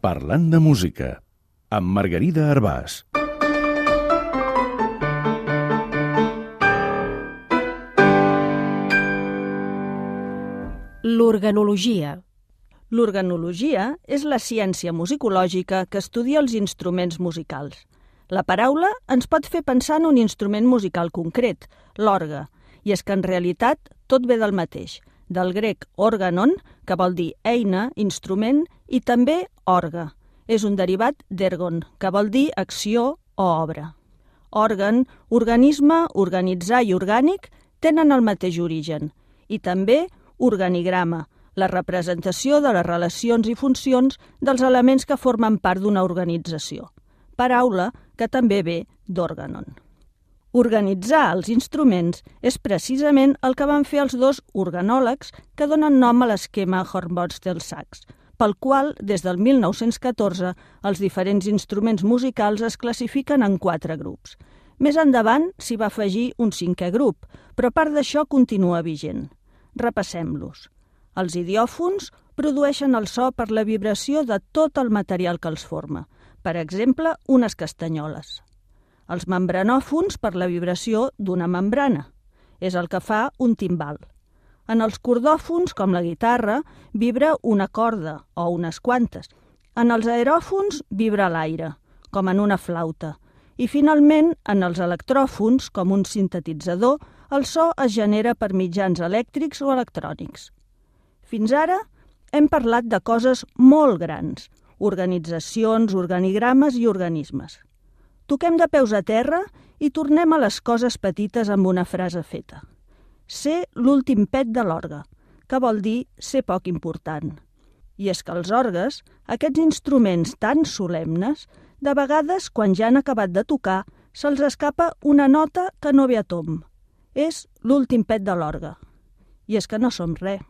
Parlant de música, amb Margarida Arbàs. L'organologia. L'organologia és la ciència musicològica que estudia els instruments musicals. La paraula ens pot fer pensar en un instrument musical concret, l'orgue, i és que en realitat tot ve del mateix, del grec organon, que vol dir eina, instrument, i també orga. És un derivat d'ergon, que vol dir acció o obra. Òrgan, organisme, organitzar i orgànic tenen el mateix origen, i també organigrama, la representació de les relacions i funcions dels elements que formen part d'una organització, paraula que també ve d'òrganon. Organitzar els instruments és precisament el que van fer els dos organòlegs que donen nom a l'esquema Hornbostel-Sachs, pel qual, des del 1914, els diferents instruments musicals es classifiquen en quatre grups. Més endavant s'hi va afegir un cinquè grup, però part d'això continua vigent. Repassem-los. Els idiòfons produeixen el so per la vibració de tot el material que els forma, per exemple, unes castanyoles. Els membranòfons per la vibració d'una membrana. És el que fa un timbal. En els cordòfons, com la guitarra, vibra una corda o unes quantes. En els aeròfons vibra l'aire, com en una flauta. I finalment, en els electròfons, com un sintetitzador, el so es genera per mitjans elèctrics o electrònics. Fins ara hem parlat de coses molt grans, organitzacions, organigrames i organismes. Toquem de peus a terra i tornem a les coses petites amb una frase feta. Ser l'últim pet de l'orgue, que vol dir ser poc important. I és que els orgues, aquests instruments tan solemnes, de vegades, quan ja han acabat de tocar, se'ls escapa una nota que no ve a tomb és l'últim pet de l'orgue. I és que no som res.